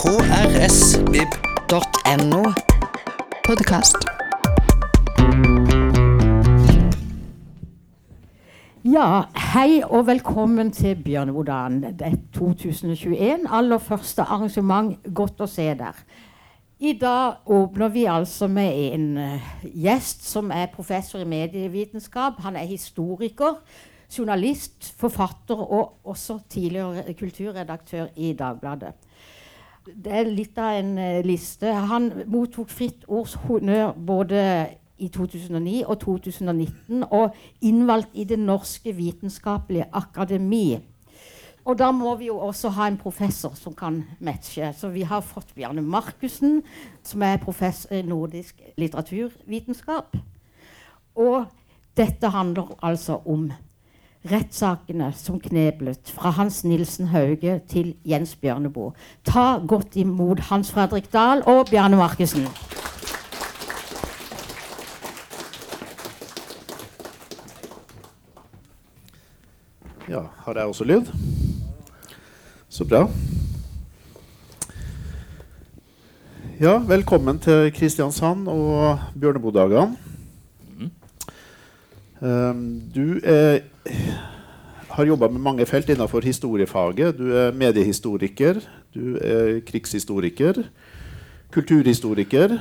krsvib.no. Podkast. Ja, hei og velkommen til Bjørnebodaen. Det er 2021. Aller første arrangement. Godt å se der. I dag åpner vi altså med en uh, gjest som er professor i medievitenskap. Han er historiker, journalist, forfatter og også tidligere kulturredaktør i Dagbladet. Det er litt av en uh, liste. Han mottok Fritt Ords honnør både i 2009 og 2019 og innvalgt i Det norske vitenskapelige akademi. Og da må vi jo også ha en professor som kan matche. Så vi har fått Bjarne Markussen, som er professor i nordisk litteraturvitenskap. Og dette handler altså om rettssakene som kneblet fra Hans Nilsen Hauge til Jens Bjørneboe. Ta godt imot Hans Fredrik Dahl og Bjarne Markussen. Ja, har jeg også lyd? Så bra. Ja, velkommen til Kristiansand og Bjørneboe-dagene. Um, du er, har jobba med mange felt innenfor historiefaget. Du er mediehistoriker, du er krigshistoriker, kulturhistoriker.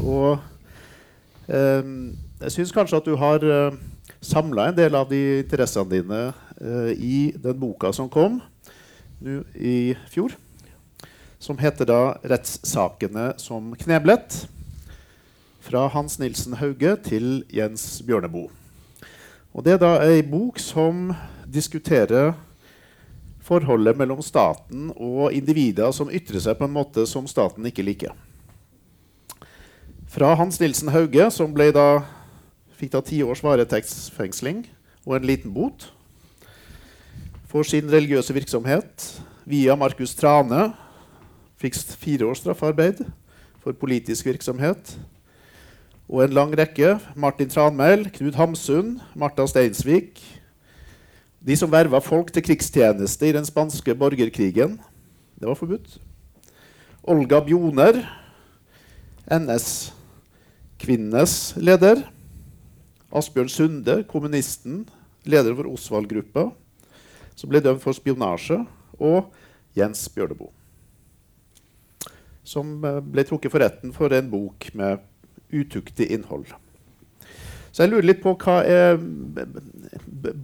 Og eh, jeg syns kanskje at du har eh, samla en del av de interessene dine eh, i den boka som kom nå i fjor. Som heter da 'Rettssakene som kneblet'. Fra Hans Nilsen Hauge til Jens Bjørneboe. Og Det er da ei bok som diskuterer forholdet mellom staten og individer som ytrer seg på en måte som staten ikke liker. Fra Hans Nilsen Hauge, som da, fikk da ti års varetektsfengsling og en liten bot for sin religiøse virksomhet. Via Markus Trane fikk fire års straffarbeid for politisk virksomhet. Og en lang rekke. Martin Tranmæl, Knut Hamsun, Marta Steinsvik. De som verva folk til krigstjeneste i den spanske borgerkrigen. Det var forbudt. Olga Bjoner, NS-kvinnenes leder. Asbjørn Sunde, kommunisten, leder for Osvald-gruppa som ble dømt for spionasje, og Jens Bjørneboe, som eh, ble trukket for retten for en bok med utuktig innhold. Så jeg lurer litt på hva er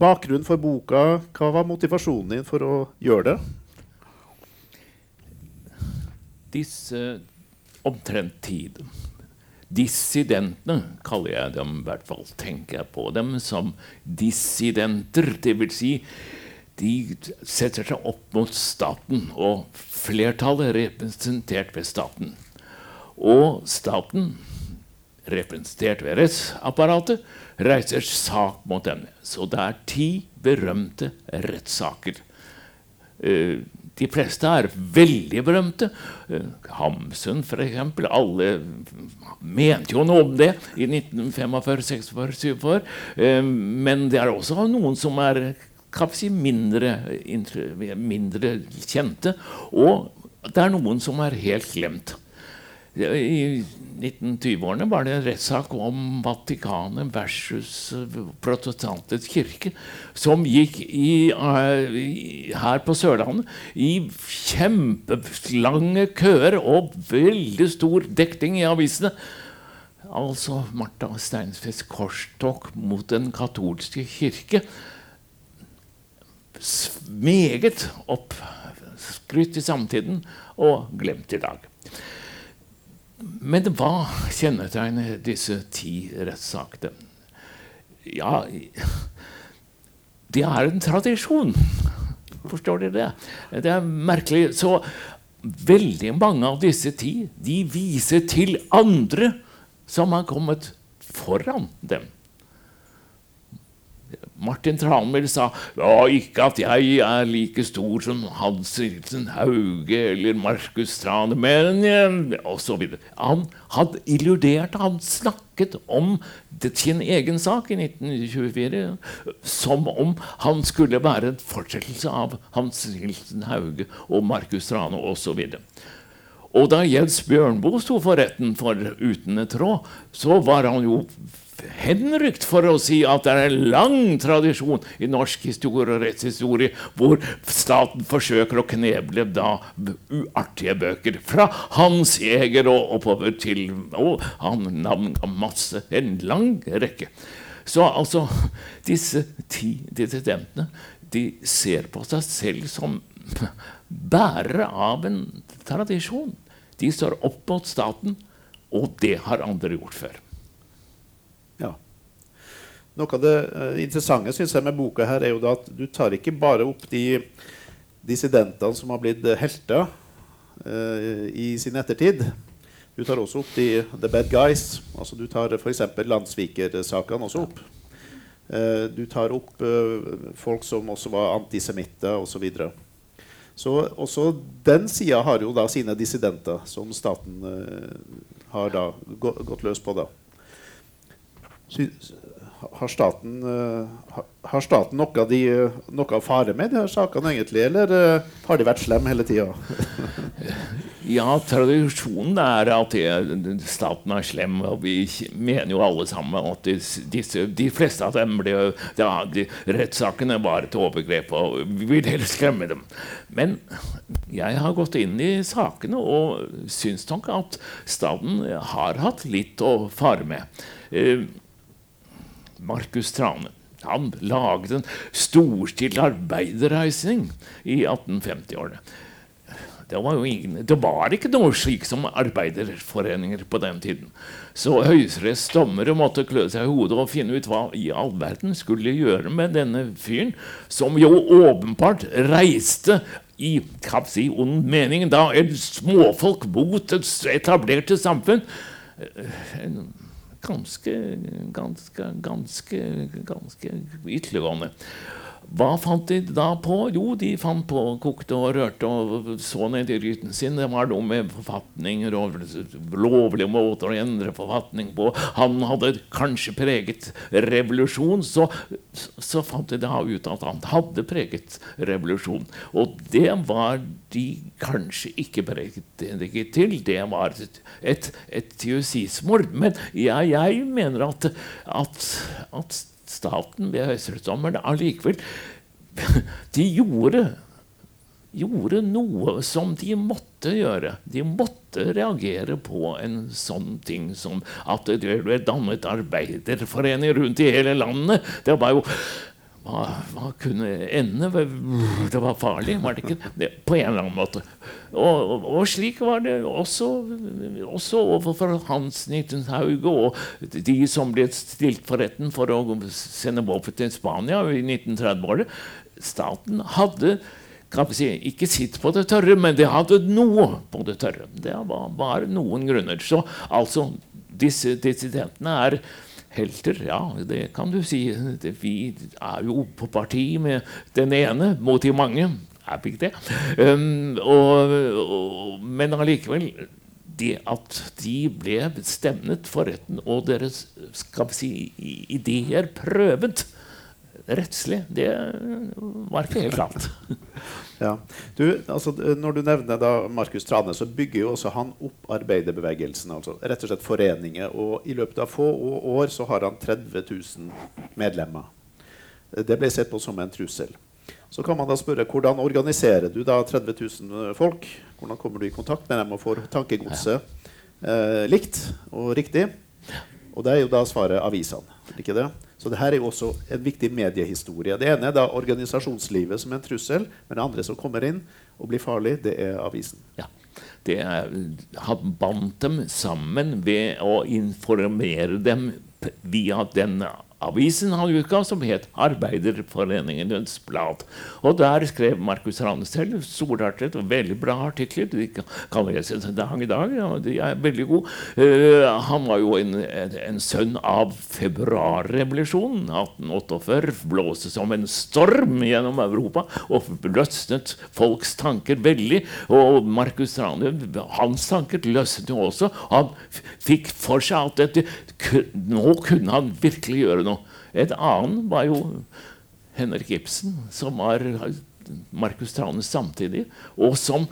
bakgrunnen for boka? Hva var motivasjonen din for å gjøre det? Disse omtrent tid Dissidentene kaller jeg dem i hvert fall. Tenker jeg på dem som dissidenter. Vil si, de setter seg opp mot staten, og flertallet er representert ved staten. Og staten, representert ved rettsapparatet, reiser sak mot dem. Så det er ti berømte rettssaker. Uh, de fleste er veldig berømte. Uh, Hamsun, f.eks. Alle mente jo noe om det i 1945, 46, 47. Uh, men det er også noen som er si mindre, mindre kjente. Og det er noen som er helt glemt. I 1920-årene var det en rettssak om Vatikanet versus protestantisk kirke, som gikk i, uh, her på Sørlandet i kjempelange køer og veldig stor dekning i avisene. Altså Martha Steinsfjeds korstog mot den katolske kirke meget oppskrytt i samtiden og glemt i dag. Men hva kjennetegner disse ti rettssakene? Ja, Det er en tradisjon. Forstår dere det? Det er merkelig. Så veldig mange av disse ti de viser til andre som har kommet foran dem. Martin Tranmæl sa ja, ikke at jeg er like stor som Hans Nilsen Hauge eller Markus Strane, men osv. Han hadde illudert, han snakket om det, sin egen sak i 1924 som om han skulle være en fortsettelse av Hans Nilsen Hauge og Markus Trane osv. Og da Jens Bjørnboe sto for retten for Uten et tråd, så var han jo henrykt for å si at det er en lang tradisjon i norsk historie og rettshistorie hvor staten forsøker å kneble da uartige bøker. Fra Hans Jæger og oppover til Og han navnga masse. En lang rekke. Så altså Disse ti dissidentene de ser på seg selv som bærere av en tradisjon. De står opp mot staten, og det har andre gjort før. Noe av det uh, interessante synes jeg med boka her er jo at du tar ikke bare opp de dissidentene som har blitt helter uh, i sin ettertid. Du tar også opp de the bad guys. altså Du tar f.eks. landssvikersakene også opp. Du tar opp folk som også var antisemitter osv. Så, så også den sida har jo da sine dissidenter, som staten har da gått løs på. da. Har staten, uh, har staten noe, de, noe å fare med de her sakene, egentlig? Eller uh, har de vært slemme hele tida? ja, tradisjonen er at det, staten er slem. Og vi mener jo alle sammen at disse, de fleste av dem ble ja, de, Rettssakene var et overgrep, og vi vil helst skremme dem. Men jeg har gått inn i sakene og syns nok at staten har hatt litt å fare med. Uh, Markus Trane. Han laget en storstilt arbeiderreisning i 1850-årene. Det var, ingen, det var ikke noe slik som arbeiderforeninger på den tiden. Så Høyesteretts dommere måtte klø seg i hodet og finne ut hva i all verden skulle gjøre med denne fyren, som jo åpenbart reiste i si, ond mening da en småfolk mot et etablerte samfunn. En ganske, ganske, ganske, ganske ytterliggående. Hva fant de da på? Jo, de fant på, kokte og rørte og så ned i gryten sin. Det var noe med forfatninger og lovlige måter å endre forfatning på. Han hadde kanskje preget revolusjon. Så, så fant de da ut at han hadde preget revolusjon. Og det var de kanskje ikke preget til. Det var et, et, justismord. Men ja, jeg mener at, at, at staten ved høyesterettsdommeren allikevel De gjorde, gjorde noe som de måtte gjøre. De måtte reagere på en sånn ting som at det ble dannet arbeiderforeninger rundt i hele landet. Det var jo hva, hva, kunne ende? Det var farlig, var det ikke? Det, på en eller annen måte. Og, og, slik var det også, også overfor Hans Nittenhaug og de som ble stilt for retten for å sende våpen til Spania i 1930-året. Staten hadde si, ikke sitt på det tørre, men det hadde noe på det tørre. Det var bare noen grunner. Så altså, disse dissidentene er helter. Ja, det kan du si. Vi er jo på parti med den ene mot de mange. Er vi ikke det? Um, og, og, men allikevel det at de ble stemnet for retten, og deres skal vi si, ideer prøvet rettslig, det var ikke helt klart. Ja. Du, altså, når du nevner da Markus Trane, så bygger jo også han opp arbeiderbevegelsen. Altså, rett og slett foreninger. Og i løpet av få år så har han 30 000 medlemmer. Det ble sett på som en trussel. Så kan man da spørre hvordan organiserer du da 30 000 folk? Hvordan kommer du i kontakt med dem og får tankegodset eh, likt og riktig? Og det er jo da svaret avisene. ikke det? Så det her er jo også en viktig mediehistorie. Det ene er da organisasjonslivet som en trussel, men det andre som kommer inn og blir farlig, det er avisen. Ja. Det er, han bandt dem sammen ved å informere dem via den avisen han utga, som het Arbeiderforeningens Blad. Og der skrev Markus Rane selv storartet og veldig bra artikler. De kan leses en dag i dag. Ja, de er veldig gode. Uh, han var jo en, en sønn av februarrevolusjonen. 1848 blåste som en storm gjennom Europa og løsnet folks tanker veldig. Og Markus Rane, hans tanker løsnet jo også. Han fikk for seg at dette, nå kunne han virkelig gjøre noe et annet var jo Henrik Ibsen, som var Markus Trane samtidig, og som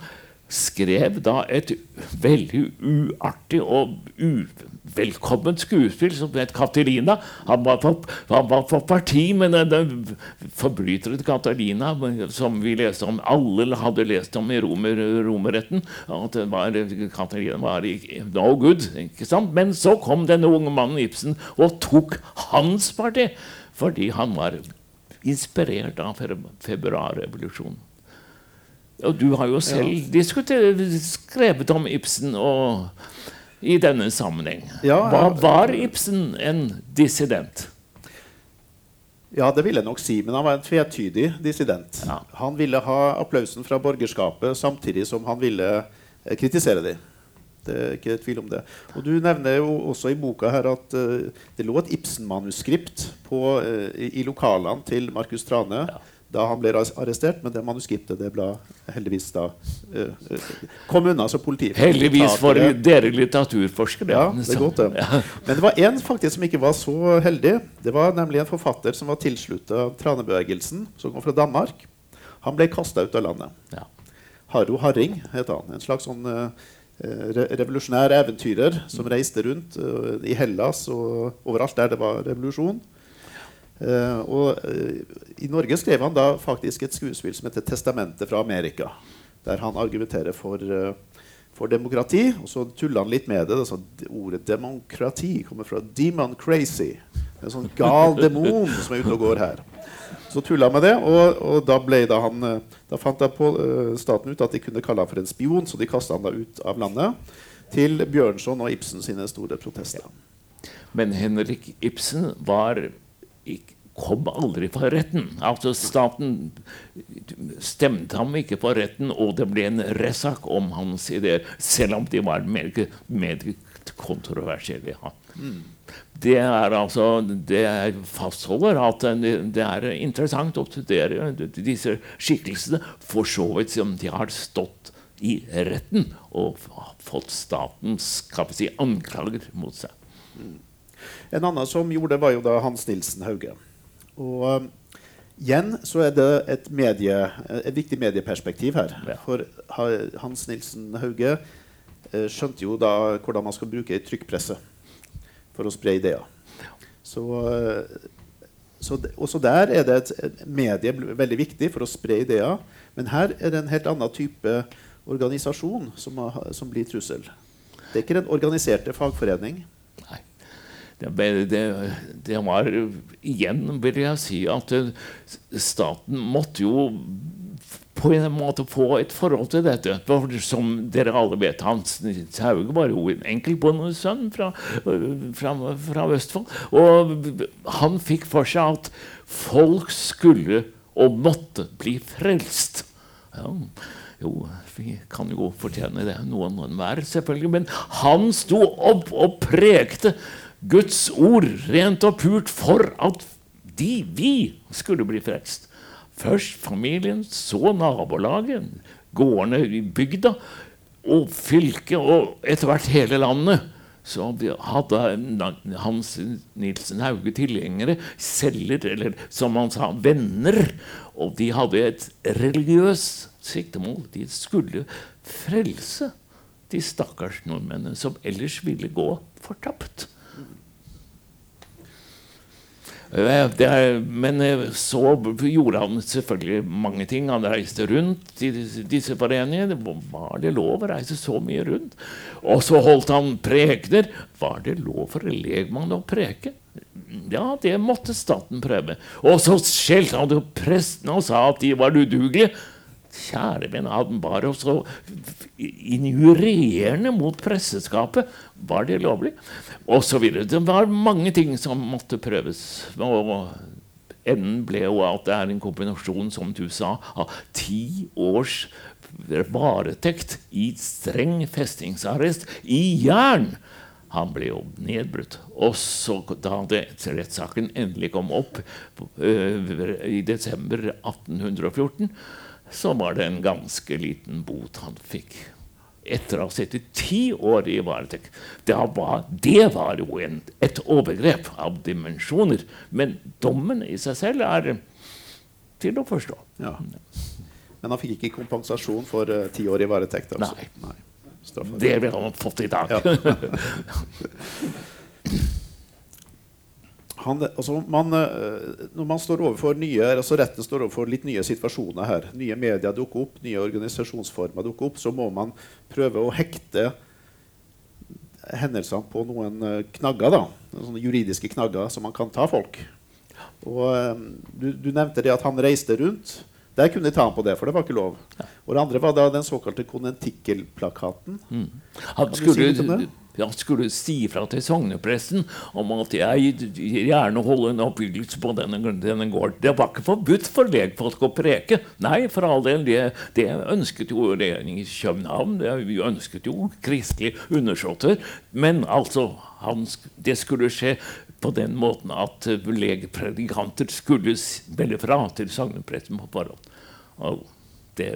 skrev da et veldig uartig og uvelkomment skuespill som het 'Catalina'. Han var på, han var på parti med den forbryteren Catalina som vi leste om. Alle hadde lest om i romer, romerretten. At var, Katarina var no good. ikke sant? Men så kom denne unge mannen Ibsen og tok hans parti, fordi han var inspirert av februarrevolusjonen. Og du har jo selv ja. skrevet om Ibsen og, i denne sammenheng. Hva var Ibsen en dissident? Ja, det vil jeg nok si, men han var en tvetydig dissident. Ja. Han ville ha applausen fra borgerskapet samtidig som han ville eh, kritisere dem. Det er ikke tvil om det. Og Du nevner jo også i boka her at uh, det lå et Ibsen-manuskript uh, i, i lokalene til Markus Trane. Ja da han ble arrestert, men det manuskriptet det ble heldigvis da uh, uh, kom unna. så politiet Heldigvis for dere litteraturforskere. Ja, det er godt det. Men det var en faktisk som ikke var så heldig. Det var nemlig en forfatter som var tilslutta Tranebevegelsen, som kom fra Danmark. Han ble kasta ut av landet. Ja. Harro Harring het han. En slags sånn uh, revolusjonær eventyrer som reiste rundt i Hellas og overalt der det var revolusjon. Uh, og uh, I Norge skrev han da faktisk et skuespill som heter 'Testamentet fra Amerika'. Der han argumenterer for, uh, for demokrati. Og så tuller han litt med det. Altså, ordet 'demokrati' kommer fra 'demon crazy'. En sånn gal demon som er ute og går her. Så tulla han med det, og, og da, da, han, da, fant da på, staten ut at de kunne kalle ham for en spion, så de kasta han da ut av landet. Til Bjørnson og Ibsen sine store protester. Men Henrik Ibsen var kom aldri for retten. Altså Staten stemte ham ikke for retten, og det ble en rettssak om hans ideer, selv om de var mer, mer kontroversielle. Ja. Det er altså Det fastholder at det er interessant å studere disse skikkelsene, for så vidt som de har stått i retten og fått statens si, anklager mot seg. Mm. En annen som gjorde det, var jo da Hans Nilsen Hauge. Og um, igjen så er det et, medie, et viktig medieperspektiv her. Ja. For Hans Nilsen Hauge eh, skjønte jo da hvordan man skal bruke trykkpresse for å spre ideer. Så, eh, så også der er det et medie veldig viktig for å spre ideer. Men her er det en helt annen type organisasjon som, som blir trussel. Det er ikke den organiserte fagforening. Det, det, det, var Igjen vil jeg si at staten måtte jo på en måte få et forhold til dette. For som dere alle vet, Hans Sauge var jo en enkeltbondesønn fra, fra, fra Østfold. Og han fikk for seg at folk skulle og måtte bli frelst. Ja. Jo, vi kan jo fortjene det, noen og enhver, selvfølgelig. Men han sto opp og prekte Guds ord rent og purt for at de, vi, skulle bli frelst. Først familien, så nabolaget, gårdene i bygda og fylket og etter hvert hele landet. Så hadde Hans Nilsen Hauge tilgjengere, celler, eller som han sa, venner. Og de hadde et religiøst siktemål. De skulle frelse de stakkars nordmennene som ellers ville gå fortapt. Eh, er, men eh, så gjorde han selvfølgelig mange ting. Han reiste rundt i disse foreningene. Var det lov å reise så mye rundt? Og så holdt han prekener. Var det lov for en legmann å preke? Ja, det måtte staten prøve. Og så skjelte han jo prestene og sa at de var udugelige. Kjære min, han var jo så injurerende mot presseskapet. Var det lovlig? Og så videre. Det var mange ting som måtte prøves. Og enden ble jo at det er en kombinasjon, som du sa, av ti års varetekt i streng festingsarrest i jern. Han ble jo nedbrutt. Og så da rettssaken endelig kom opp uh, i desember 1814 så var det en ganske liten bot han fikk. Etter å ha sittet ti år i varetekt. Det var, det var jo en, et overgrep av dimensjoner. Men dommen i seg selv er til å forstå. Ja. Men han fikk ikke kompensasjon for uh, ti år i varetekt. Altså. Nei. Nei. Det ville han fått i dag. Ja. Han, altså man, eh, når man står overfor nye, altså retten står overfor litt nye situasjoner her, nye medier dukker opp, nye organisasjonsformer dukker opp, så må man prøve å hekte hendelsene på noen eh, knagger. da, sånne juridiske knagger som man kan ta folk. Og eh, du, du nevnte det at han reiste rundt. Der kunne de ta ham på det, for det var ikke lov. Og det andre var da den såkalte konentikkelplakaten. Han Kan si skulle? Han skulle si fra til sognepresten om at jeg gjerne holder en oppbyggelse på denne, denne gården. Det var ikke forbudt for legfolk å preke. Nei, for all del. Det, det ønsket jo regjeringen i København. Det, ønsket jo kristelige undersåtter. Men altså, han, det skulle skje på den måten at legpredikanter skulle melde fra til sognepresten på forhånd. Og det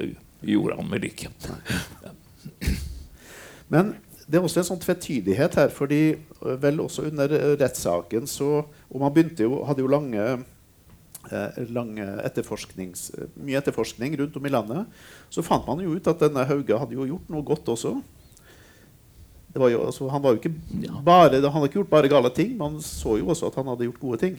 gjorde han vel ikke. Men det er også en sånn tvetydighet her, fordi øh, vel også under øh, rettssaken så Og man begynte jo, hadde jo lange, eh, lange etterforsknings, mye etterforskning rundt om i landet. Så fant man jo ut at denne Hauge hadde jo gjort noe godt også. Det var jo, altså, han, var jo ikke bare, han hadde ikke gjort bare gale ting, man så jo også at han hadde gjort gode ting.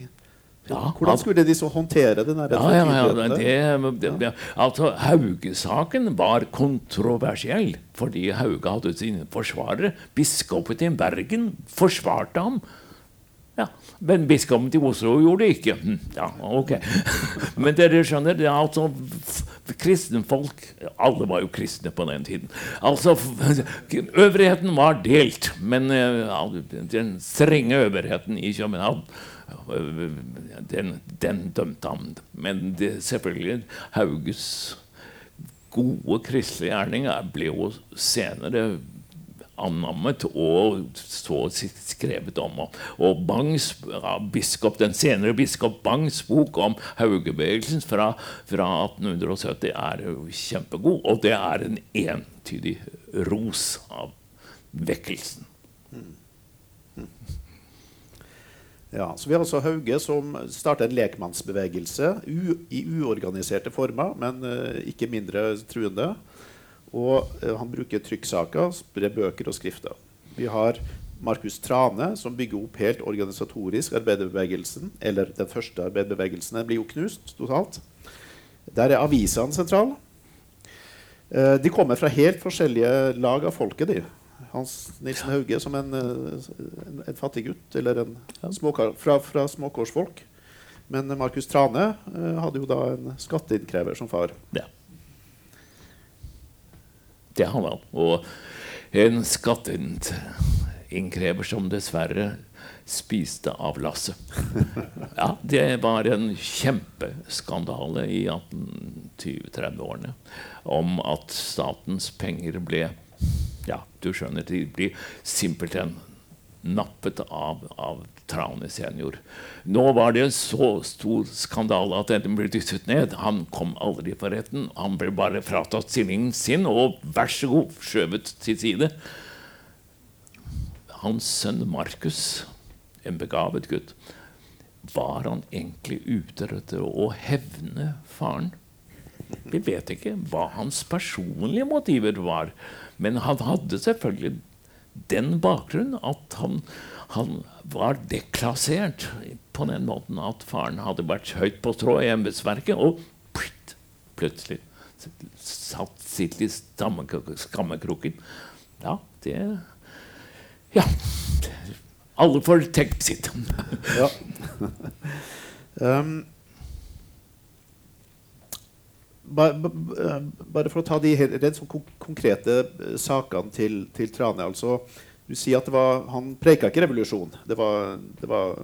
Ja, Hvordan skulle de så håndtere den Ja, ja, det, det, altså Hauge-saken var kontroversiell fordi Hauge hadde sine forsvarere. Biskopen i Bergen forsvarte ham. Ja, Men biskopen til Oslo gjorde det ikke. Hm, Ja, ok. Men dere skjønner, det er altså kristenfolk Alle var jo kristne på den tiden. Altså, Øvrigheten var delt, men eh, den strenge øvrigheten i København den, den dømte ham. Men det, selvfølgelig Hauges gode kristelige gjerning er- ble jo senere anammet og så skrevet om. Og Bangs, biskop, Den senere biskop Bangs bok om Haugebevegelsen fra, fra 1870 er jo kjempegod, og det er en entydig ros av vekkelsen. Ja, så Vi har altså Hauge som starta en lekmannsbevegelse i uorganiserte former, men eh, ikke mindre truende. Og eh, han bruker trykksaker, sprer bøker og skrifter. Vi har Markus Trane, som bygger opp helt organisatorisk arbeiderbevegelsen. Eller den første arbeiderbevegelsen. Den blir jo knust totalt. Der er avisene sentrale. Eh, de kommer fra helt forskjellige lag av folket. de. Hans Nilsen Hauge som en, eh, en, en fattig gutt, eller en småkar, fra, fra småkårsfolk. Men Markus Trane eh, hadde jo da en skatteinnkrever som far. Ja. Det hadde han. Og en skatteinnkrever som dessverre spiste av lasset. Ja, det var en kjempeskandale i 1820-30-årene om at statens penger ble Ja, du skjønner, de blir simpelthen nappet av, av Traune senior. Nå var det en så stor skandale at den ble dyttet ned. Han kom aldri for retten. Han ble bare fratatt stillingen sin og vær så god, skjøvet til side. Hans sønn Markus, en begavet gutt, var han egentlig ute etter å hevne faren? Vi vet ikke hva hans personlige motiver var, men han hadde selvfølgelig den bakgrunn at han, han var deklassert på den måten at faren hadde vært høyt på strå i embetsverket, og plitt, plutselig satt sitt i skammekroken. Ja, det Ja. Alle får tenkt sitt. Ja. um, bare, for å ta de helt, sånn konkrete eh, sakene til, til Trane. Altså, du sier at var, han preika ikke revolusjon. Det var, det var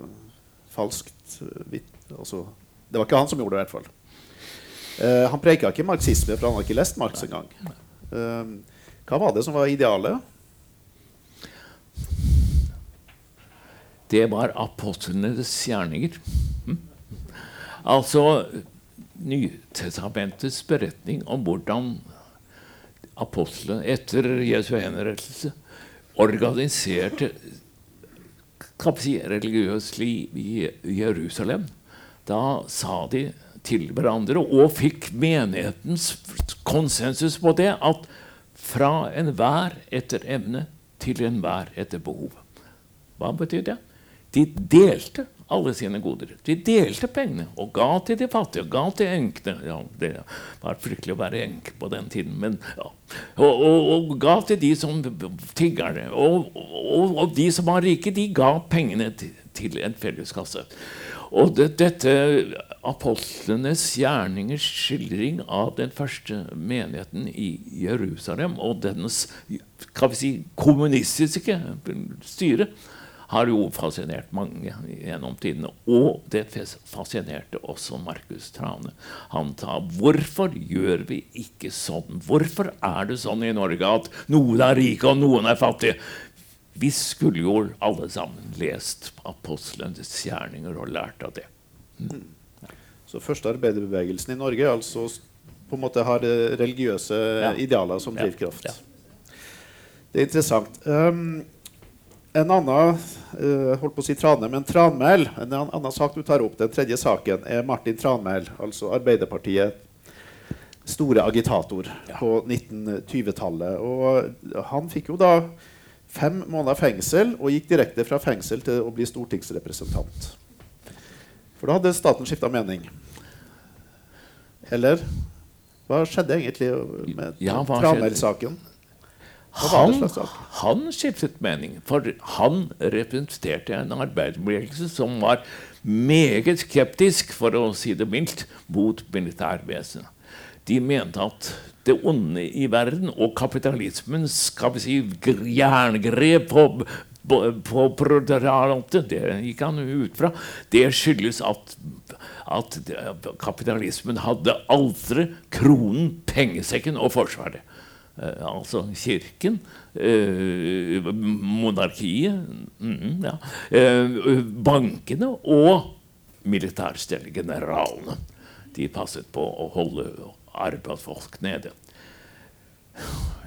falskt. eh, altså, det var ikke han som gjorde det, i hvert fall. Uh, han preika ikke marxisme, for han har ikke lest Marx engang. Uh, hva var det som var idealet? Det var apostlenes gjerninger. Hm? Altså Nytestamentets beretning om hvordan apostlene etter Jesu henrettelse organiserte kan si, religiøst liv i Jerusalem. Da sa de til hverandre og fikk menighetens konsensus på det at fra enhver etter evne til enhver etter behov. Hva betyr det? De delte alle sine goder. De delte pengene og ga til de fattige og ga til enkene. Ja, det var fryktelig å være enke på den tiden, men ja. Og, og, og ga til de som tiggerne. Og, og, de som var rike, de ga pengene til, til en felleskasse. Og det, dette apostlenes gjerningers skildring av den første menigheten i Jerusalem og dens kan vi si, kommunistiske styre har jo fascinert mange gjennom tidene. Og det fascinerte også Markus Trane. Han sa hvorfor gjør vi ikke sånn? Hvorfor er det sånn i Norge at noen er rike og noen er fattige? Vi skulle jo alle sammen lest apostlenes gjerninger og lært av det. Mm. Så første arbeiderbevegelsen i Norge altså på en måte har religiøse ja. idealer som drivkraft. Ja. Ja. Det er interessant. Um, en annen uh, holdt på å si trane, men Tranmæl, en annen sak du tar opp, den tredje saken, er Martin Tranmæl, altså Arbeiderpartiet store agitator ja. på 1920-tallet. Og han fikk jo da fem måneder fengsel og gikk direkte fra fengsel til å bli stortingsrepresentant. For da hadde staten skifta mening. Eller hva skjedde egentlig med ja, Tranmæl-saken? Han, han skiftet mening, for han representerte en arbeiderbevegelse som var meget skeptisk, for å si det mildt, mot militærvesenet. De mente at det onde i verden og kapitalismens skal vi si, jerngrep på, på, på proletariatet, det gikk han ut fra, det skyldes at, at kapitalismen hadde aldri kronen, pengesekken og Forsvaret. Eh, altså Kirken, eh, monarkiet, mm, ja, eh, bankene og militærstellegeneralene. De passet på å holde arbeidsfolk nede.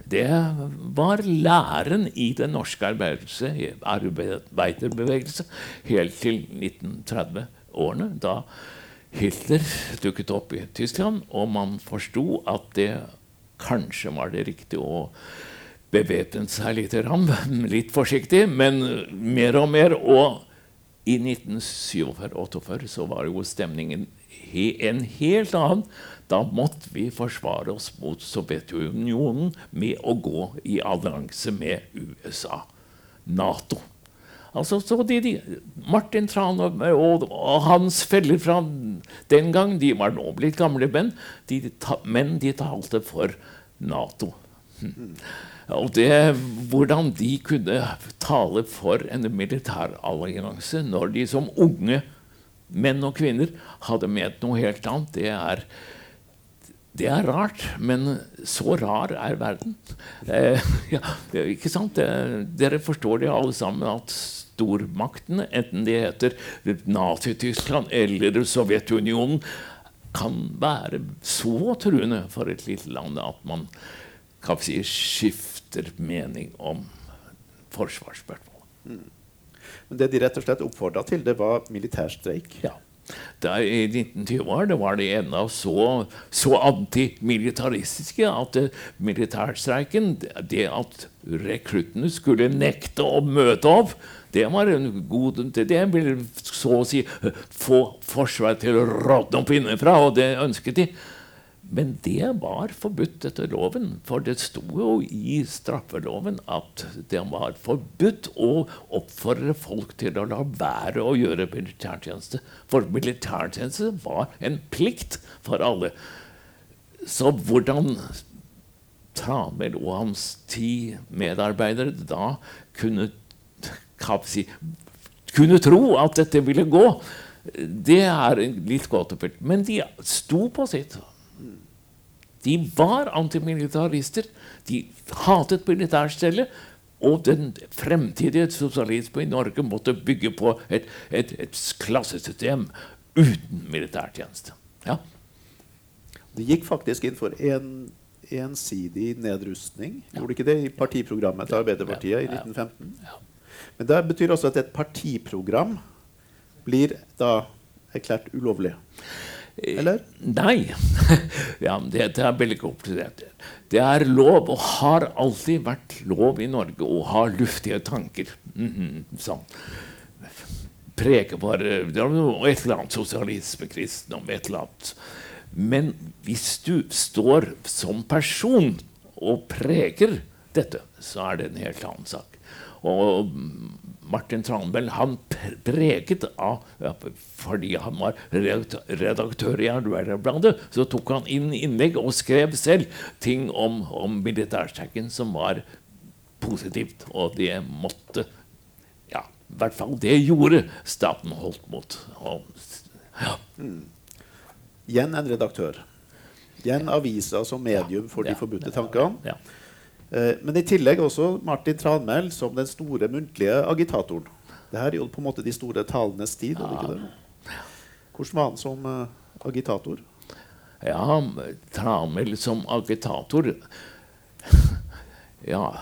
Det var læren i den norske arbeiderbevegelse helt til 1930-årene, da Hitler dukket opp i Tyskland, og man forsto at det Kanskje var det riktig å bevæpne seg litt, litt forsiktig, men mer og mer. Og i 1947-48 så var jo stemningen en helt annen. Da måtte vi forsvare oss mot Sovjetunionen med å gå i allianse med USA, Nato. Altså, så de, de, Martin Tran og, og, og, hans feller fra den gang de var nå blitt gamle menn, de, men de talte for Nato. Og det, hvordan de kunne tale for en militærallianse når de som unge menn og kvinner hadde ment noe helt annet, det er, det er rart. Men så rar er verden. Eh, ja, ikke sant? dere forstår det alle sammen at stormaktene, enten de heter Nazi-Tyskland eller Sovjetunionen, kan være så truende for et lite land at man kan si, skifter mening om forsvarsspørsmål. Mm. Men det de rett og slett oppfordra til, det var militærstreik? Ja. Da, I 1920-årene var de ennå så, så antimilitaristiske at uh, militærstreiken, det at rekruttene skulle nekte å møte opp, det var en god Det ville så å si få Forsvaret til å rådne opp innenfra, og det ønsket de. Men det var forbudt etter loven, for det sto jo i straffeloven at det var forbudt å oppfordre folk til å la være å gjøre militærtjeneste. For militærtjeneste var en plikt for alle. Så hvordan Tranmæl og hans ti medarbeidere da kunne, si, kunne tro at dette ville gå, det er litt gåtefullt. Men de sto på sitt. De var antimilitarister. De hatet militærstellet. Og den fremtidige sosialismen i Norge måtte bygge på et, et, et klassesystem uten militærtjeneste. Ja. De gikk faktisk inn for en ensidig nedrustning. Ja. Gjorde ikke det i partiprogrammet til Arbeiderpartiet i 1915? Ja. Men det betyr også at et partiprogram blir da erklært ulovlig. Eller? Nei. ja, det, det er veldig komplisert. Det er lov, og har alltid vært lov i Norge, å ha luftige tanker. Mhm, sånn. Preke eh, noe- et eller annet sosialisme, kristendom, et eller annet. Men hvis du står som person og preker dette, så er det en helt annen sak. Og Martin Tranbell han preget av Fordi han var redaktør, i Arbeiderbladet, så tok han inn innlegg og skrev selv ting om, om militærstreiken som var positivt. Og det måtte Ja, i hvert fall det gjorde staten holdt mot. Og, ja. Igjen en redaktør. Igjen avisa som medium for de forbudte tankene. Ja. Eh, Men i tillegg også Martin Tranmæl som den store muntlige agitatoren. Det her er jo på en måte de store talenes tid. er ikke det? Hvordan var han som eh, agitator? Ja, Tranmæl som agitator Ja,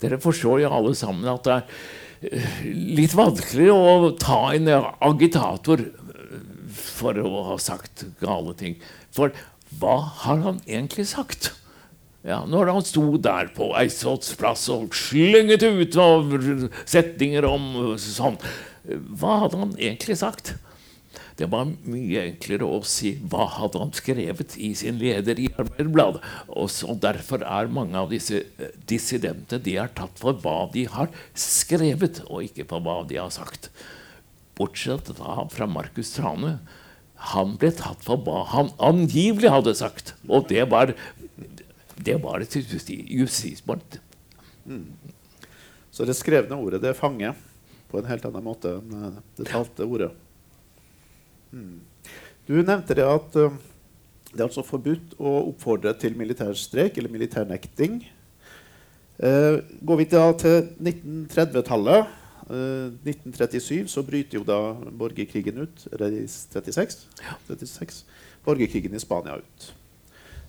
dere forstår jo alle sammen at det er litt vanskelig å ta en agitator for å ha sagt gale ting. For hva har han egentlig sagt? Ja, når han sto der på Eidsvolls plass og slynget ut av setninger om sånn Hva hadde han egentlig sagt? Det var mye enklere å si hva hadde han skrevet i sin leder i Arbeiderbladet. Derfor er mange av disse eh, dissidentene de er tatt for hva de har skrevet, og ikke for hva de har sagt. Bortsett da fra Markus Trane. Han ble tatt for hva han angivelig hadde sagt. Og det var, det var et justismord. Mm. Så det skrevne ordet det fanger på en helt annen måte enn eh, det talte ordet. Mm. Du nevnte det at uh, det er altså forbudt å oppfordre til militær streik eller militærnekting. Uh, går vi da til 1930-tallet, uh, 1937, så bryter jo da borgerkrigen ut. Eller 36? Ja. 36. Borgerkrigen i Spania ut.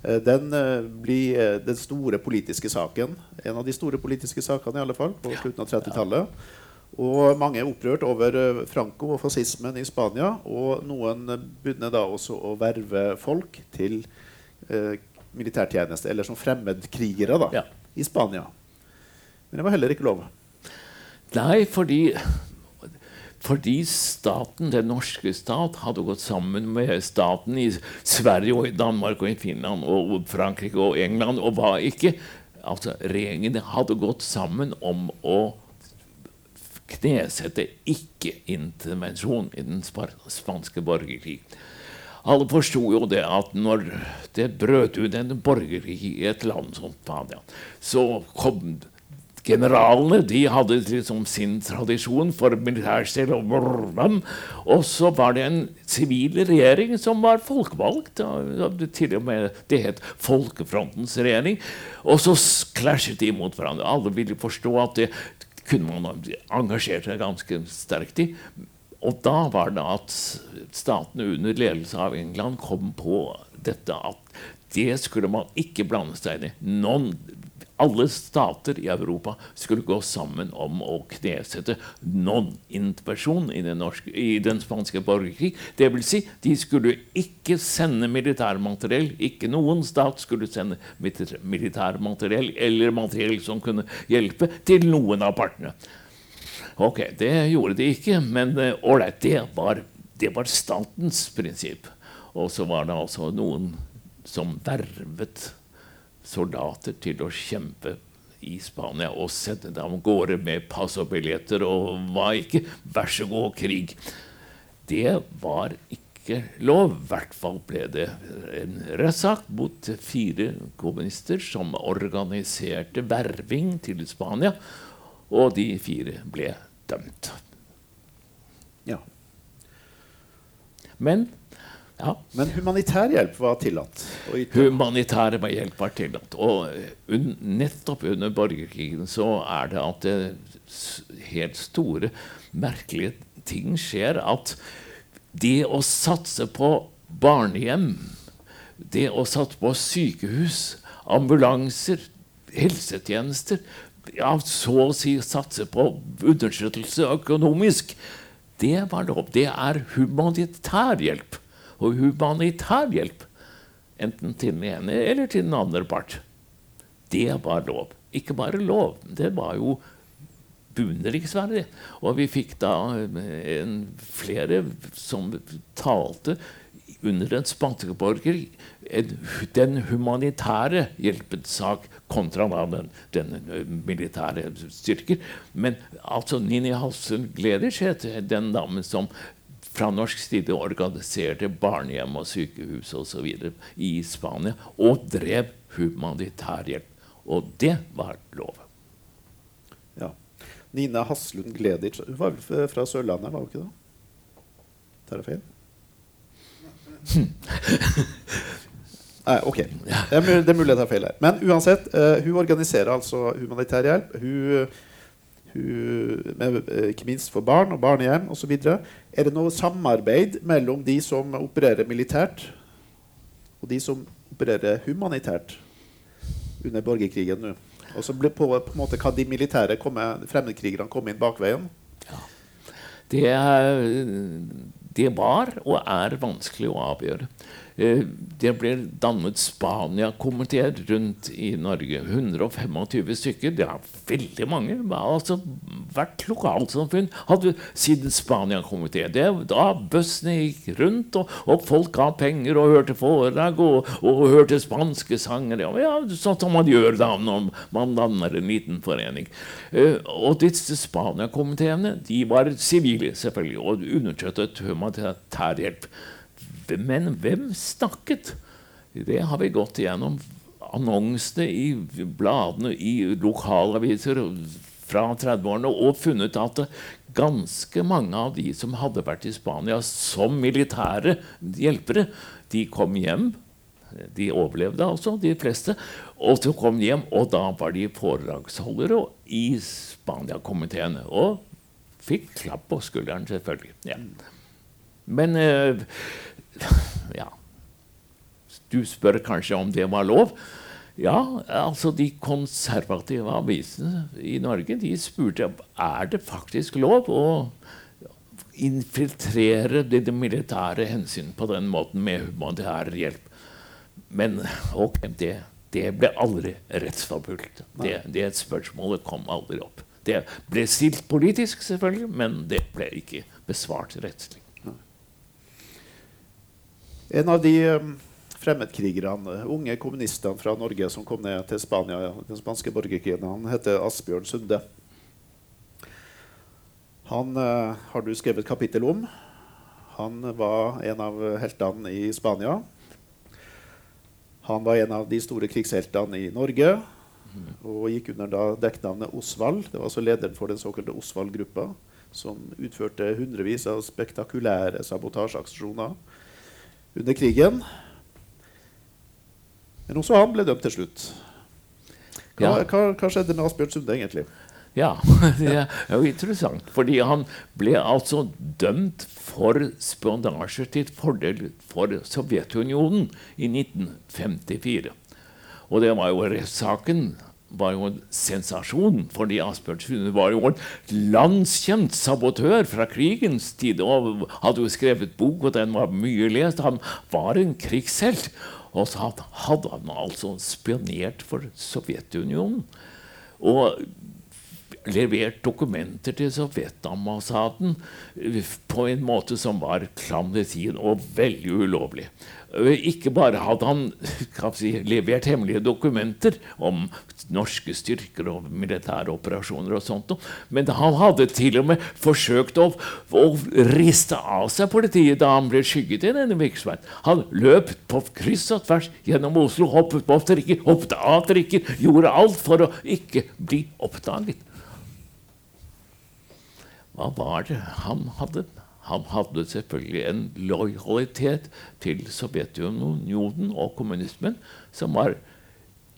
Eh, Den eh, blir eh, den store politiske saken. En av de store politiske sakene i alle fall, på slutten av 30-tallet. Og mange er opprørt over Franco og fascismen i Spania. Og noen begynner da også å verve folk til eh, militærtjeneste, eller som fremmedkrigere da, Ja. i Spania. Men det var heller ikke lov. Nei, fordi, fordi staten, den norske stat, hadde gått sammen med staten i Sverige og i Danmark og i Finland og Frankrike og England og hva ikke. Altså, Regjeringene hadde gått sammen om å knesette ikke-intervensjon i den spanske borgerkrig. Alle forsto jo det at når det brøt ut en borgerkrig i et land som Spania, så kom generalene de hadde liksom sin tradisjon for militærstil. Og, og så var det en sivil regjering som var folkevalgt. Til og med det het Folkefrontens regjering. Og så klasjet de mot hverandre. Alle ville forstå at det kunne man engasjert seg ganske sterkt i. Og da var det at statene under ledelse av England kom på dette at det skulle man ikke blande seg inn i. Noen, alle stater i Europa skulle gå sammen om å knesette non-intervensjon i, i den spanske borgerkrig. Det vil si, de skulle ikke sende militærmateriell. Ikke noen stat skulle sende militærmateriell eller materiell som kunne hjelpe, til noen av partene. Ok, det gjorde de ikke, men eh, ålreit, det, var- det var statens prinsipp. Og så var det altså noen som vervet soldater til å kjempe i Spania og sende dem av gårde med pass og billetter og hva ikke. Vær så god, krig. Det var ikke lov. I hvert fall ble det en rettssak mot fire kommunister som organiserte verving til Spania. Og de fire ble dømt. Ja. Men ja, Men humanitær hjelp var tillatt humanitær hjelp var tillatt. Og un, nettopp under borgerkrigen så er det at det helt store, merkelige ting skjer. At det å satse på barnehjem, det å satse på sykehus, ambulanser, helsetjenester ja, Så å si satse på understøttelse økonomisk. Det var lov. Det er humanitær hjelp. Og humanitær hjelp, enten til den ene eller til den andre part, det var lov. Ikke bare lov, det var jo beundringsverdig. Og vi fikk da eh, en, flere som talte under en spanske borgerkrig den humanitære hjelpens sak kontra den, den, militære styrker. Men altså Nini Halsen Gleders het den damen som fra norsk side organiserte barnehjem og sykehus osv. i Spania og drev humanitær hjelp. Og det var lov. Ja. Nina Haslund Gleditsch Hun var fra Sørlandet, var hun ikke det? Tar jeg feil? Nei, ok. Det er, mulig, jeg tar feil her. Men uansett, uh, hun organiserer altså humanitær hjelp. Hun, eh, ikke minst for barn og barnehjem osv. Er det noe samarbeid mellom de som opererer militært, og de som opererer humanitært under borgerkrigen nå? Og så på, på en måte kan de militære komme, fremmedkrigerne komme inn bakveien? Ja. Det, det var og er vanskelig å avgjøre. Eh, det ble dannet Spania-komiteer rundt i Norge. 125 stykker. Det er veldig mange. Altså, hvert lokalsamfunn hadde sin Spania-komité. Da bussene gikk rundt, og, og, folk ga penger og hørte foredrag og, og hørte spanske sanger. Ja, sånn som man gjør da når man danner en liten forening. Eh, og disse Spania-komiteene var sivile, selvfølgelig, og understøttet humanitær hjelp. Men hvem snakket? Det har vi gått igjennom. Annonsene i bladene i lokalaviser fra 30-årene og funnet at ganske mange av de som hadde vært i Spania som militære hjelpere, de kom hjem. De overlevde altså, de fleste. Og så kom de hjem, og da var de foredragsholdere i Spania-komiteene. Og fikk klapp på skulderen, selvfølgelig. Ja. Men eh, ja. Du spør kanskje om det var lov? Ja, altså de konservative avisene i Norge de spurte er det faktisk lov å infiltrere det, det militære hensyn på den måten med humanitær hjelp. Men ok, det, det, ble aldri rettsforfulgt. Det, det spørsmålet kom aldri opp. Det ble stilt politisk, selvfølgelig, men det ble ikke besvart rettslig. En av de um, fremmedkrigerne, unge kommunistene fra Norge som kom ned til Spania, den spanske borgerkrigen, han heter Asbjørn Sunde. Han eh, har du skrevet kapittel om. Han var en av heltene i Spania. Han var en av de store krigsheltene i Norge og gikk under dekknavnet Osvald. Det var altså lederen for den såkalte Osvald-gruppa, som utførte hundrevis av spektakulære sabotasjeaksjoner under krigen. Men også han ble dømt til slutt. Hva, ja. hva, hva skjedde med Asbjørn Sunde egentlig? Ja, det er jo interessant. Fordi han ble altså dømt for spionasje til fordel for Sovjetunionen i 1954. Og det var jo rettssaken var jo en sensasjon, fordi Asbjørnsen var jo en landskjent sabotør fra krigens tid og hadde jo skrevet bok, og den var mye lest. Han var en krigshelt. Og så hadde han altså spionert for Sovjetunionen. Og levert dokumenter til Sovjetambassaden på en måte som var klandestin og veldig ulovlig. Ikke bare hadde han si, levert hemmelige dokumenter om norske styrker og militære operasjoner, og sånt, men han hadde til og med forsøkt å, å riste av seg politiet da han ble skygget i denne virksomheten. Han løp på kryss og tvers gjennom Oslo, hoppet på trikker, hoppet av trikker, gjorde alt for å ikke bli oppdaget. Hva var det han hadde? Han hadde selvfølgelig en lojalitet til Sovjetunionen og kommunismen som var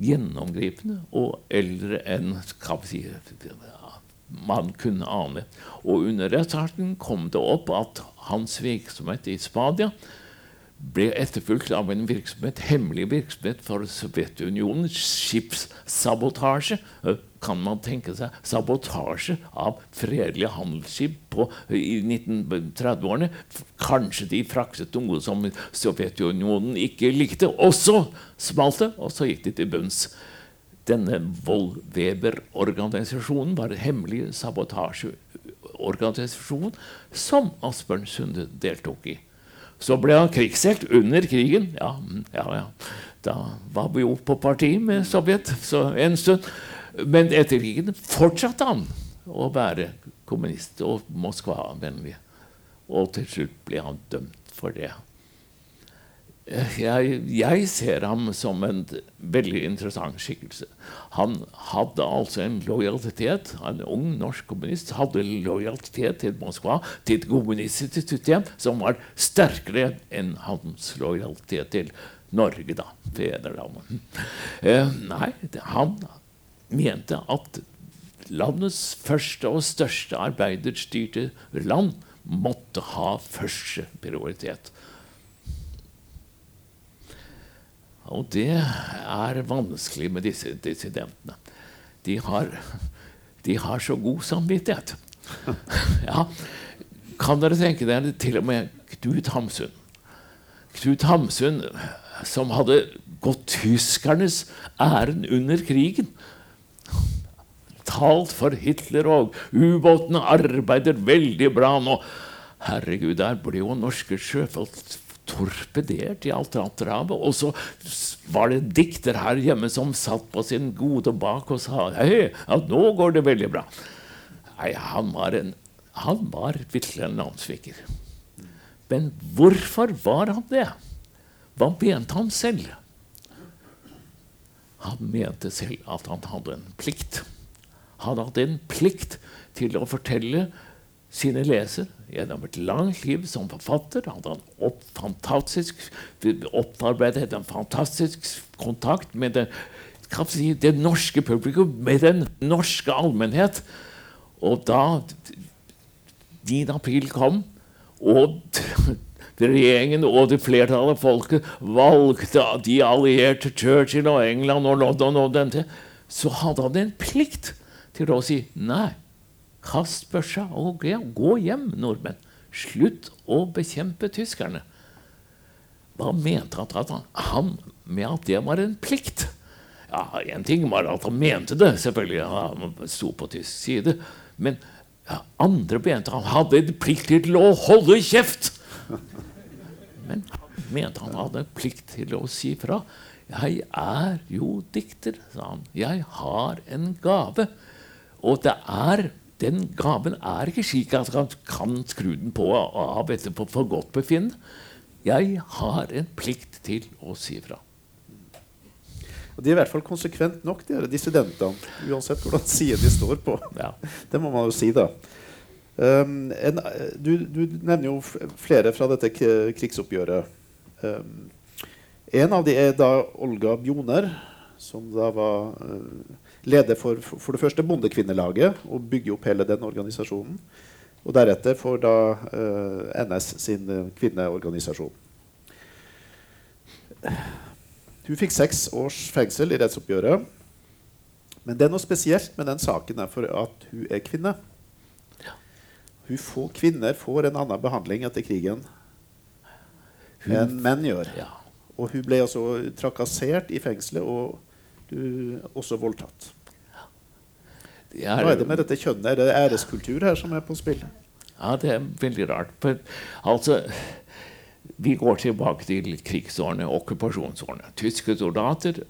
gjennomgripende og eldre enn si, man kunne ane. Og under rettssaken kom det opp at hans virksomhet i Spania ble etterfulgt av en virksomhet, hemmelig virksomhet for Sovjetunionen. Skipssabotasje. Kan man tenke seg sabotasje av fredelige handelsskip i 1930-årene? Kanskje de fraktet noe som Sovjetunionen ikke likte. Og så smalt det, og så gikk de til bunns. Denne Vollweber-organisasjonen var en hemmelig sabotasjeorganisasjon som Asbjørn Sunde deltok i. Så ble han krigshelt under krigen. Ja, mm, ja, ja. Da var vi jo på parti med Sovjet så en stund. Men etter krigen fortsatte han å være kommunist og Moskva-vennlig. Og til slutt ble han dømt for det. Jeg, jeg, ser ham som en veldig interessant skikkelse. Han hadde altså en lojalitet. En ung norsk kommunist hadde lojalitet til Moskva, til et kommunistisk system, som var sterkere enn hans lojalitet til Norge, da. Fedrelandet. Eh, nei, han mente at landets første og største arbeiderstyrte land måtte ha første prioritet. Og det er vanskelig med disse dissidentene. De har, de har så god samvittighet. Ja, kan dere tenke dere til og med Knut Hamsun? Knut Hamsun, som hadde gått tyskernes ærend under krigen. Talt for Hitler, og ubåtene arbeider veldig bra nå. Herregud, der ble jo norske sjøfolk torpedert i Atlanterhavet. Og så var det dikter her hjemme som satt på sin gode bak og sa hei, at nå går det veldig bra. Nei, han var, en, han var virkelig en landssviker. Men hvorfor var han det? Hva mente han selv? Han mente selv at han hadde en plikt. Han hadde en plikt til å fortelle sine leser. gjennom et langt liv som forfatter. Hadde han opp, opparbeidet en fantastisk kontakt med det, si, det norske publikum, med den norske allmennhet. Og da 9. april kom, og regjeringen og det flertallet av folket valgte de allierte Churchill og England og London og den til, så hadde han en plikt til å si nei. Kast børsa og gå hjem, nordmenn. Slutt å bekjempe tyskerne. Hva mente han, han med at det var en plikt? Ja, Én ting var at han mente det, selvfølgelig. Han sto på tysk side. Men ja, andre mente han hadde en plikt til å holde kjeft. Men han mente han hadde en plikt til å si fra. 'Jeg er jo dikter', sa han. 'Jeg har en gave'. Og det er den gaven er ikke slik at han kan skru den på og av etterpå for godt befinn. Jeg har en plikt til å si fra. Og De er i hvert fall konsekvent nok, de dissidentene. Uansett hvordan side de står på. Ja. Det må man jo si, da. Um, en, du, du, nevner jo flere fra dette krigsoppgjøret. Um, en av de er da Olga Bjoner, som da var uh, leder for, for det første Bondekvinnelaget og bygger opp hele den organisasjonen. Og deretter for da uh, eh, NS sin uh, kvinneorganisasjon. Hun fikk seks års fengsel i rettsoppgjøret. Men det er noe spesielt med den saken for at hun er kvinne. Får, kvinner får en annen behandling etter krigen enn menn gjør. Og hun ble altså trakassert i fengselet og du, også voldtatt. Hva er det med dette kjønnet? Er det æreskultur her som er på spill? Ja, det er veldig rart. For, altså, vi går tilbake til krigsårene, okkupasjonsårene. Tyske soldater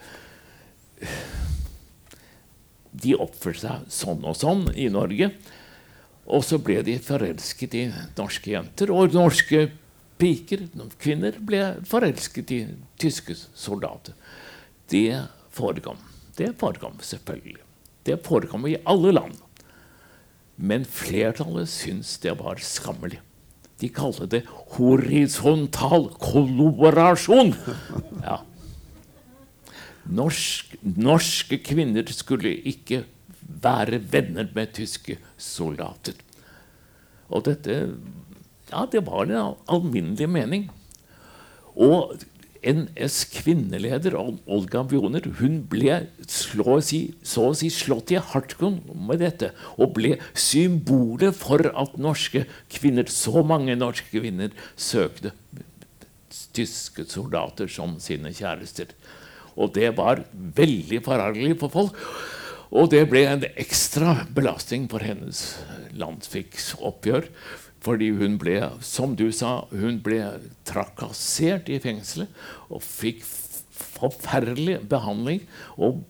de oppførte seg sånn og sånn i Norge. Og så ble de forelsket i norske jenter. Og norske piker, kvinner, ble forelsket i tyske soldater. Det forekom. Det forekom selvfølgelig. Det forekom i alle land. Men flertallet syntes det var skammelig. De kalte det horisontal kollaborasjon. Ja. Norsk, norske kvinner skulle ikke være venner med tyske soldater. Og dette Ja, det var en alminnelig mening. Og NS kvinneleder Olga Bjoner hun ble si, så å si slått i hartkorn med dette. Og ble symbolet for at norske kvinner, så mange norske kvinner søkte tyske soldater som sine kjærester. Og det var veldig forargelig for folk. Og det ble en ekstra belastning for hennes landsfiksoppgjør. Fordi hun ble, som du sa, hun ble trakassert i fengselet og fikk forferdelig behandling. Og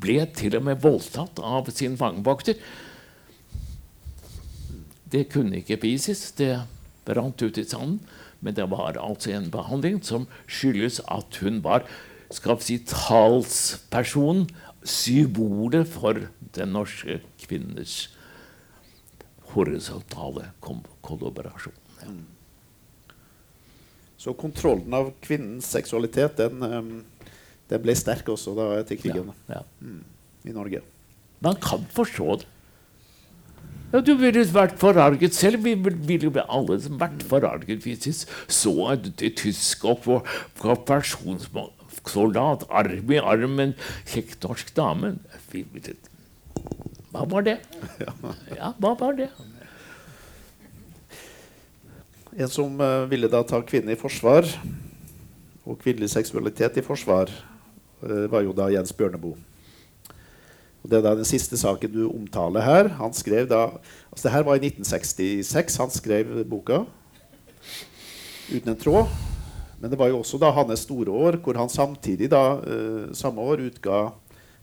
ble til og med voldtatt av sin fangevokter. Det kunne ikke vises. Det rant ut i sanden. Men det var altså en behandling som skyldes at hun var skal vi si, talsperson, symbolet for den norske kvinners horisontale kollaborasjon. Ja. Så kontrollen av kvinnens seksualitet den, den ble sterk også da etter krigen Ja, ja. Mm, i Norge. Man kan forstå det. Ja, du ville vært forarget selv. Vi ville vi alle vært forarget hvis vi så en tysk okkupasjonssoldat arm i arm med en kjekk norsk dame. Hva var det? Ja, hva var det? En som uh, ville da ta kvinner i forsvar, og kvinnelig seksualitet i forsvar, uh, var jo da Jens Bjørneboe. Og Det er da den siste saken du omtaler her. Han skrev da, altså det her var i 1966 han skrev boka. 'Uten en tråd'. Men det var jo også da hans store år, hvor han samtidig da, uh, samme år utga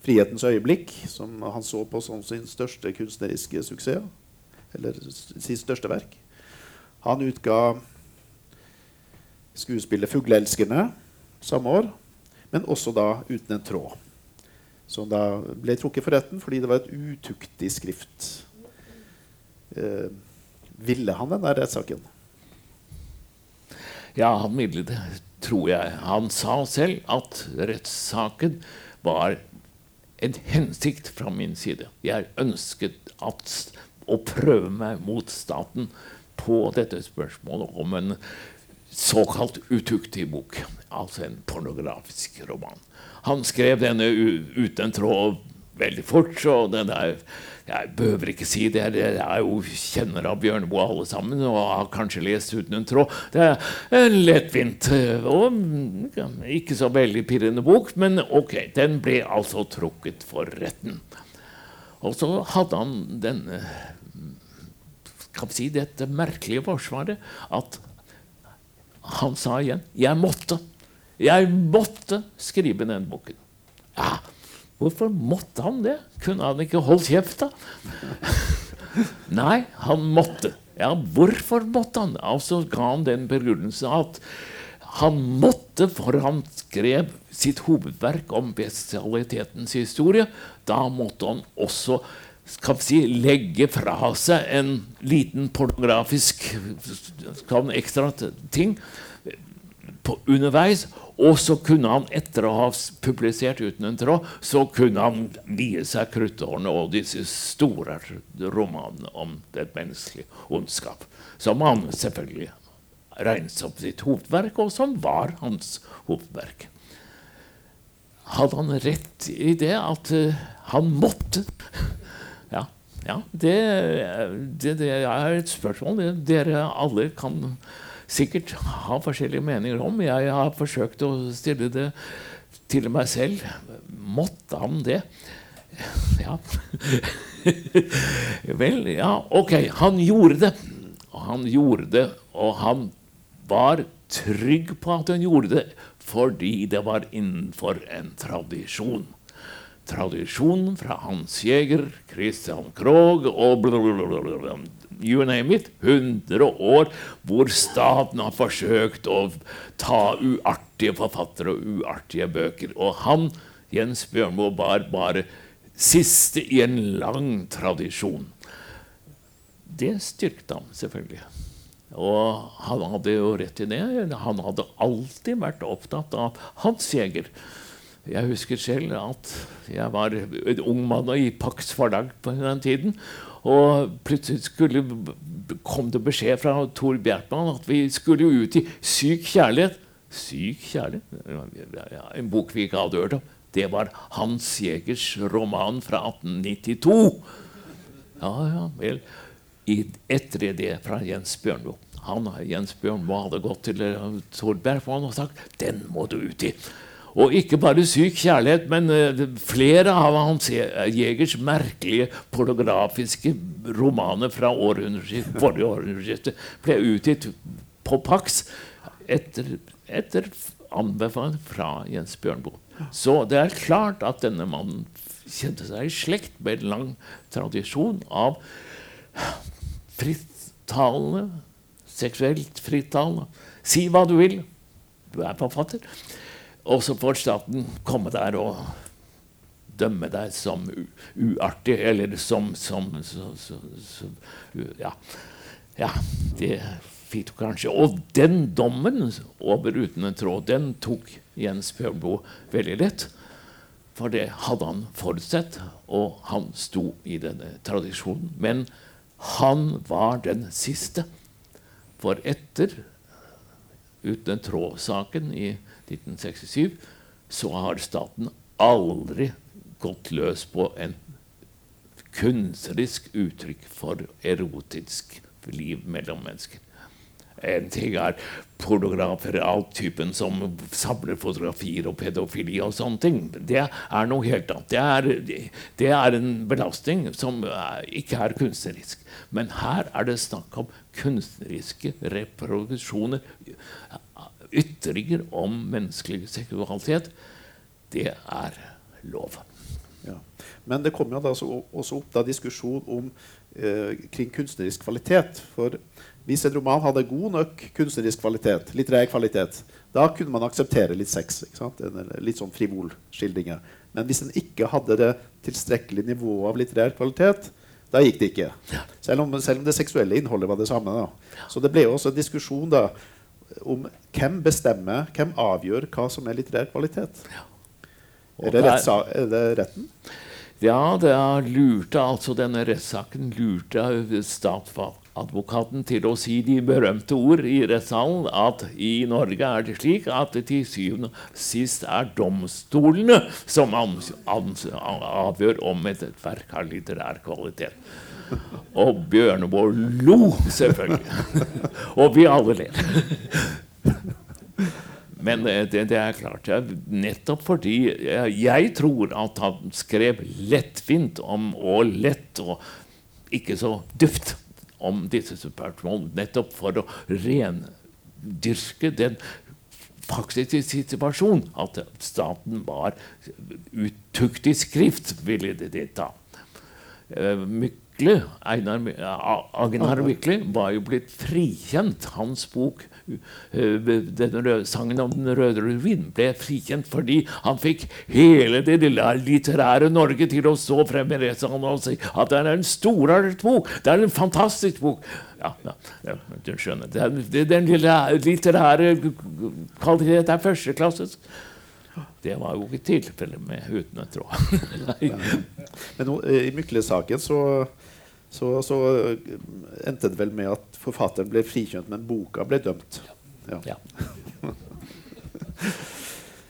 'Frihetens øyeblikk', som han så på som sin største kunstneriske suksess. Eller sitt største verk. Han utga skuespillet 'Fugleelskerne' samme år, men også da 'Uten en tråd'. Som da ble trukket for retten fordi det var et utuktig skrift. Eh, ville han den der rettssaken? Ja, han ville det, tror jeg. Han sa selv at rettssaken var en hensikt fra min side. Jeg ønsket at, å prøve meg mot staten på dette spørsmålet om en såkalt utuktig bok. Altså en pornografisk roman. Han skrev denne uten tråd veldig fort. så den er, Jeg behøver ikke si det. Jeg er jo kjenner av Bjørneboe alle sammen og har kanskje lest uten en tråd. Det er en lettvint og ikke så veldig pirrende bok, men ok, den ble altså trukket for retten. Og så hadde han denne kan si, dette merkelige forsvaret at han sa igjen 'Jeg måtte'. Jeg måtte skrive den boken. Ja, hvorfor måtte han det? Kunne han ikke holdt kjeft, da? Nei, han måtte. Ja, hvorfor måtte han? Altså ga han den begrunnelsen at han måtte, for han skrev sitt hovedverk om bestialitetens historie. Da måtte han også skal vi si, legge fra seg en liten pornografisk ekstra ting på, underveis. Og så kunne han, etter å ha publisert 'Uten en tråd', så kunne han vie seg kruttårene og disse store romanene om det menneskelige ondskap. Som han selvfølgelig regnet som sitt hovedverk, og som var hans hovedverk. Hadde han rett i det at uh, han måtte? Ja, det, det, det, er et spørsmål dere alle kan sikkert ha forskjellige meninger om. Jeg har forsøkt å stille det til meg selv. Måtte han det? Ja. Vel, ja, ok. Han gjorde det. Og han gjorde det, og han var trygg på at han gjorde det fordi det var innenfor en tradisjon. Tradisjonen fra Hans Jæger, Christian Krogh og blablabla you name it, 100 år hvor staten har forsøkt å ta uartige forfattere og uartige bøker. Og han, Jens Bjørnboe, var bare siste i en lang tradisjon. Det styrket ham selvfølgelig. Og han hadde jo rett i det. Han hadde alltid vært opptatt av Hans Jæger. Jeg husker selv at jeg var en ung mann og i Pax Forlag på den tiden. Og plutselig skulle, kom det beskjed fra Tor Bjertmann at vi skulle ut i Syk kjærlighet. Syk kjærlighet En bok vi ikke hadde hørt om. Det var Hans Jegers roman fra 1892. Ja, ja vel. I, etter det fra Jens Bjørnboe. Han, Jens Bjørnboe hadde gått til Torberg og sagt 'Den må du ut i'. Og ikke bare syk kjærlighet, men uh, flere av Hans Jegers merkelige pornografiske romaner fra forrige århundreskifte ble utgitt på Pax etter, etter anbefaling fra Jens Bjørnboe. Så det er klart at denne mannen kjente seg i slekt med en lang tradisjon av frittalende, seksuelt frittalende. Si hva du vil. Du er forfatter. Og så får staten komme der og dømme deg som uartig, eller som, som som, som ja. ja. Det fikk du kanskje. Og den dommen over Uten en tråd, den tok Jens Bjørnboe veldig lett. For det hadde han forutsett, og han sto i denne tradisjonen. Men han var den siste. For etter Uten en tråd-saken i 1967, så har staten aldri gått løs på en kunstnerisk uttrykk for erotisk liv mellom mennesker. En ting er pornografer av typen som samler fotografier og pedofili og sånne ting. Det er noe helt annet. Det er, det er en belastning som ikke er kunstnerisk. Men her er det snakk om kunstneriske reproduksjoner ytringer om menneskelig seksualitet, det er lov. Ja. Men det kommer jo også opp da diskusjon om eh, kring kunstnerisk kvalitet. For hvis en roman hadde god nok kunstnerisk kvalitet, litterær kvalitet, da kunne man akseptere litt sex. litt sånn frivol skildringer. Men hvis en ikke hadde det tilstrekkelige nivået av litterær kvalitet, da gikk det ikke. Selv om, selv om det seksuelle innholdet var det samme. Da. Så det ble jo også en diskusjon da, om hvem bestemmer, hvem avgjør hva som er litterær kvalitet. Ja. Er, det rettsa, er, det retten? Ja, det lurte altså denne rettssaken lurte statsadvokaten til å si de berømte ord i rettssalen at i Norge er det slik at til syvende og sist er domstolene som avgjør om et verk har litterær kvalitet. Og Bjørneboe lo, selvfølgelig. Og vi alle ler. Men det, det, er klart ja, Nettopp fordi jeg tror at han skrev lettvint om, og lett og ikke så duft om disse spørsmålene. Nettopp for å rendyrke den faktiske situasjonen. At staten var utuktig skrift, ville det ta. Uh, Mykle, Einar Agnar Mykle var jo blitt frikjent. Hans bok eh, denne sangen om Den røde revyen ble frikjent fordi han fikk hele det litterære Norge til å stå frem i rettssalen og si at det er en storartet bok. Det er en fantastisk bok. Ja, ja, du skjønner. Den litterære kvalitet er førsteklasses. Det var jo ikke tilfellet med Uten en tråd. Men i Mykle-saken så så, så, eh, endte det vel med at forfatteren ble frikjent, men boka ble dømt. Ja. ja.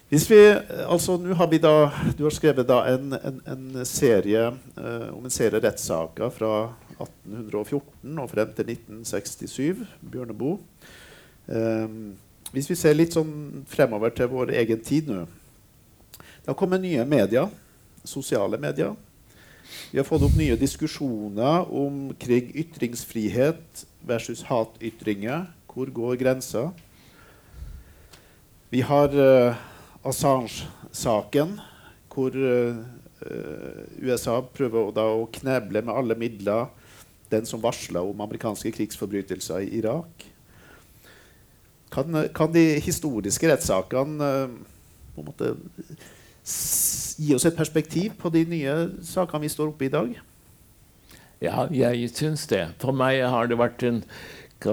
Hvis vi, altså nå har vi da, Du har skrevet da en, en, en serie eh, om en serie rettssaker fra 1814 og frem til 1967. Bjørneboe. Eh, hvis vi ser litt sånn fremover til vår egen tid nå Det har kommet nye medier, sosiale medier. Vi har fått opp nye diskusjoner omkring ytringsfrihet versus hatytringer. Hvor går grensa? Vi har uh, Assange-saken, hvor uh, USA prøver da å kneble med alle midler den som varsla om amerikanske krigsforbrytelser i Irak. Kan, kan de historiske rettssakene uh, gi oss et perspektiv på de nye sakene vi står oppe i i dag? Ja, jeg syns det. For meg har det vært en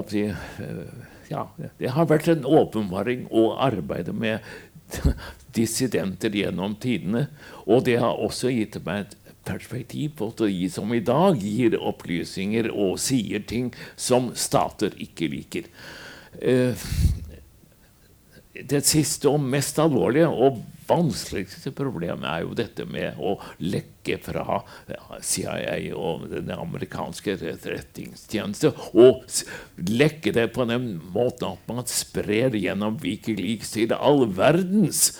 si, eh, ja, det har vært en åpenbaring å arbeide med dissidenter gjennom tidene. Og det har også gitt meg et perspektiv på de som i dag gir opplysninger og sier ting som stater ikke liker. Uh, det siste og mest alvorlige og vanskeligste problemet er jo dette med å lekke fra CIA og den amerikanske etterretningstjeneste. Og lekke det på den måten at man sprer gjennom Wikileaks til all verdens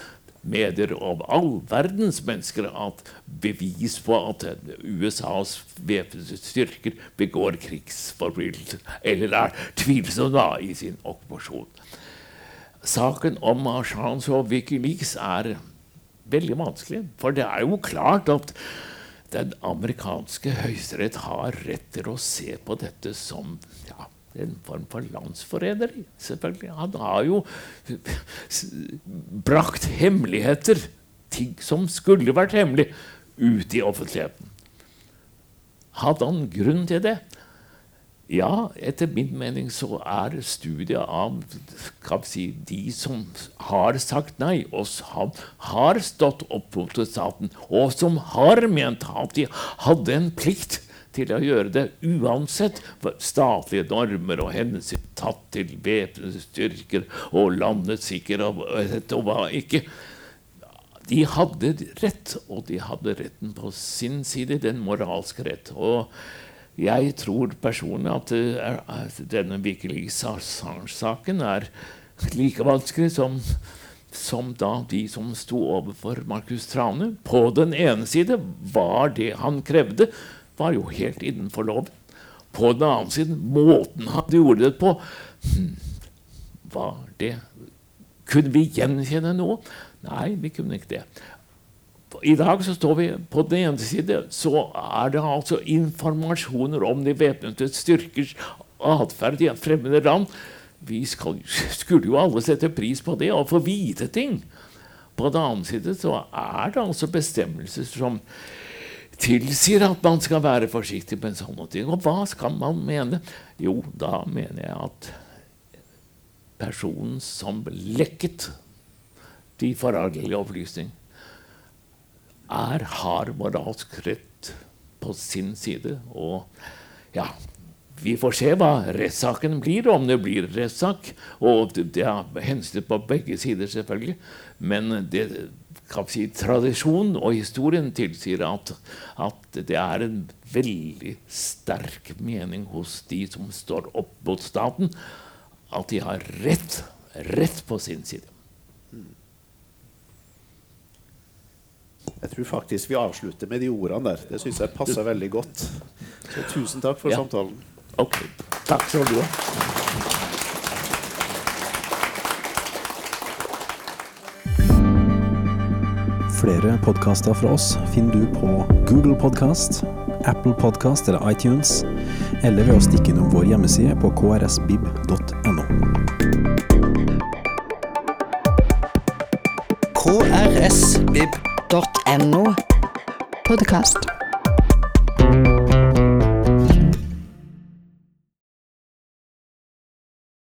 medier og all verdens mennesker at bevis på at USAs væpnede styrker begår krigsforbrytelser, eller er tvilsomme i sin okkupasjon saken om Assange og Wikileaks er veldig vanskelig. For det er jo klart at den amerikanske høyesterett har rett til å se på dette som ja, en form for landsforræderi. Han har jo brakt hemmeligheter, ting som skulle vært hemmelig, ut i offentligheten. Hadde han grunn til det? Ja, etter min mening så er studiet av si, de som har sagt nei, og som har stått opp mot staten, og som har ment at de hadde en plikt til å gjøre det uansett statlige normer og hensyn tatt til væpnede styrker og landets sikkerhet og hva ikke. De hadde rett, og de hadde retten på sin side, den moralske rett. og jeg tror personlig at, at denne Wikileaks-saken er like vanskelig som, som da de som sto overfor Markus Trane. På den ene side var det han krevde, var jo helt innenfor loven. På den annen side, måten han gjorde det på hmm, Var det Kunne vi gjenkjenne noe? Nei, vi kunne ikke det. I dag så står vi på den ene side så er det altså informasjoner om de væpnede styrkers atferd i fremmede land. Vi skal, skulle jo alle sette pris på det og få vite ting. På den annen side så er det altså bestemmelser som tilsier at man skal være forsiktig med sånne ting. Og hva skal man mene? Jo, da mener jeg at personen som lekket de forargelige opplysningene er, har moralsk rett på sin side. Og ja, vi får se hva rettssaken blir, om det blir rettssak. Og det er hensyn på begge sider, selvfølgelig. Men det, si, tradisjonen og historien tilsier at, at, det er en veldig sterk mening hos de som står opp mot staten, at de har rett, rett på sin side. Jeg tror faktisk vi avslutter med de ordene der. Det syns jeg passer veldig godt. Så tusen takk for ja. samtalen. Ok. Takk skal du ha. Flere podkaster fra oss finner du på Google Podkast, Apple Podkast eller iTunes, eller ved å stikke innom vår hjemmeside på krsbib.no. KRSBib.no podkast.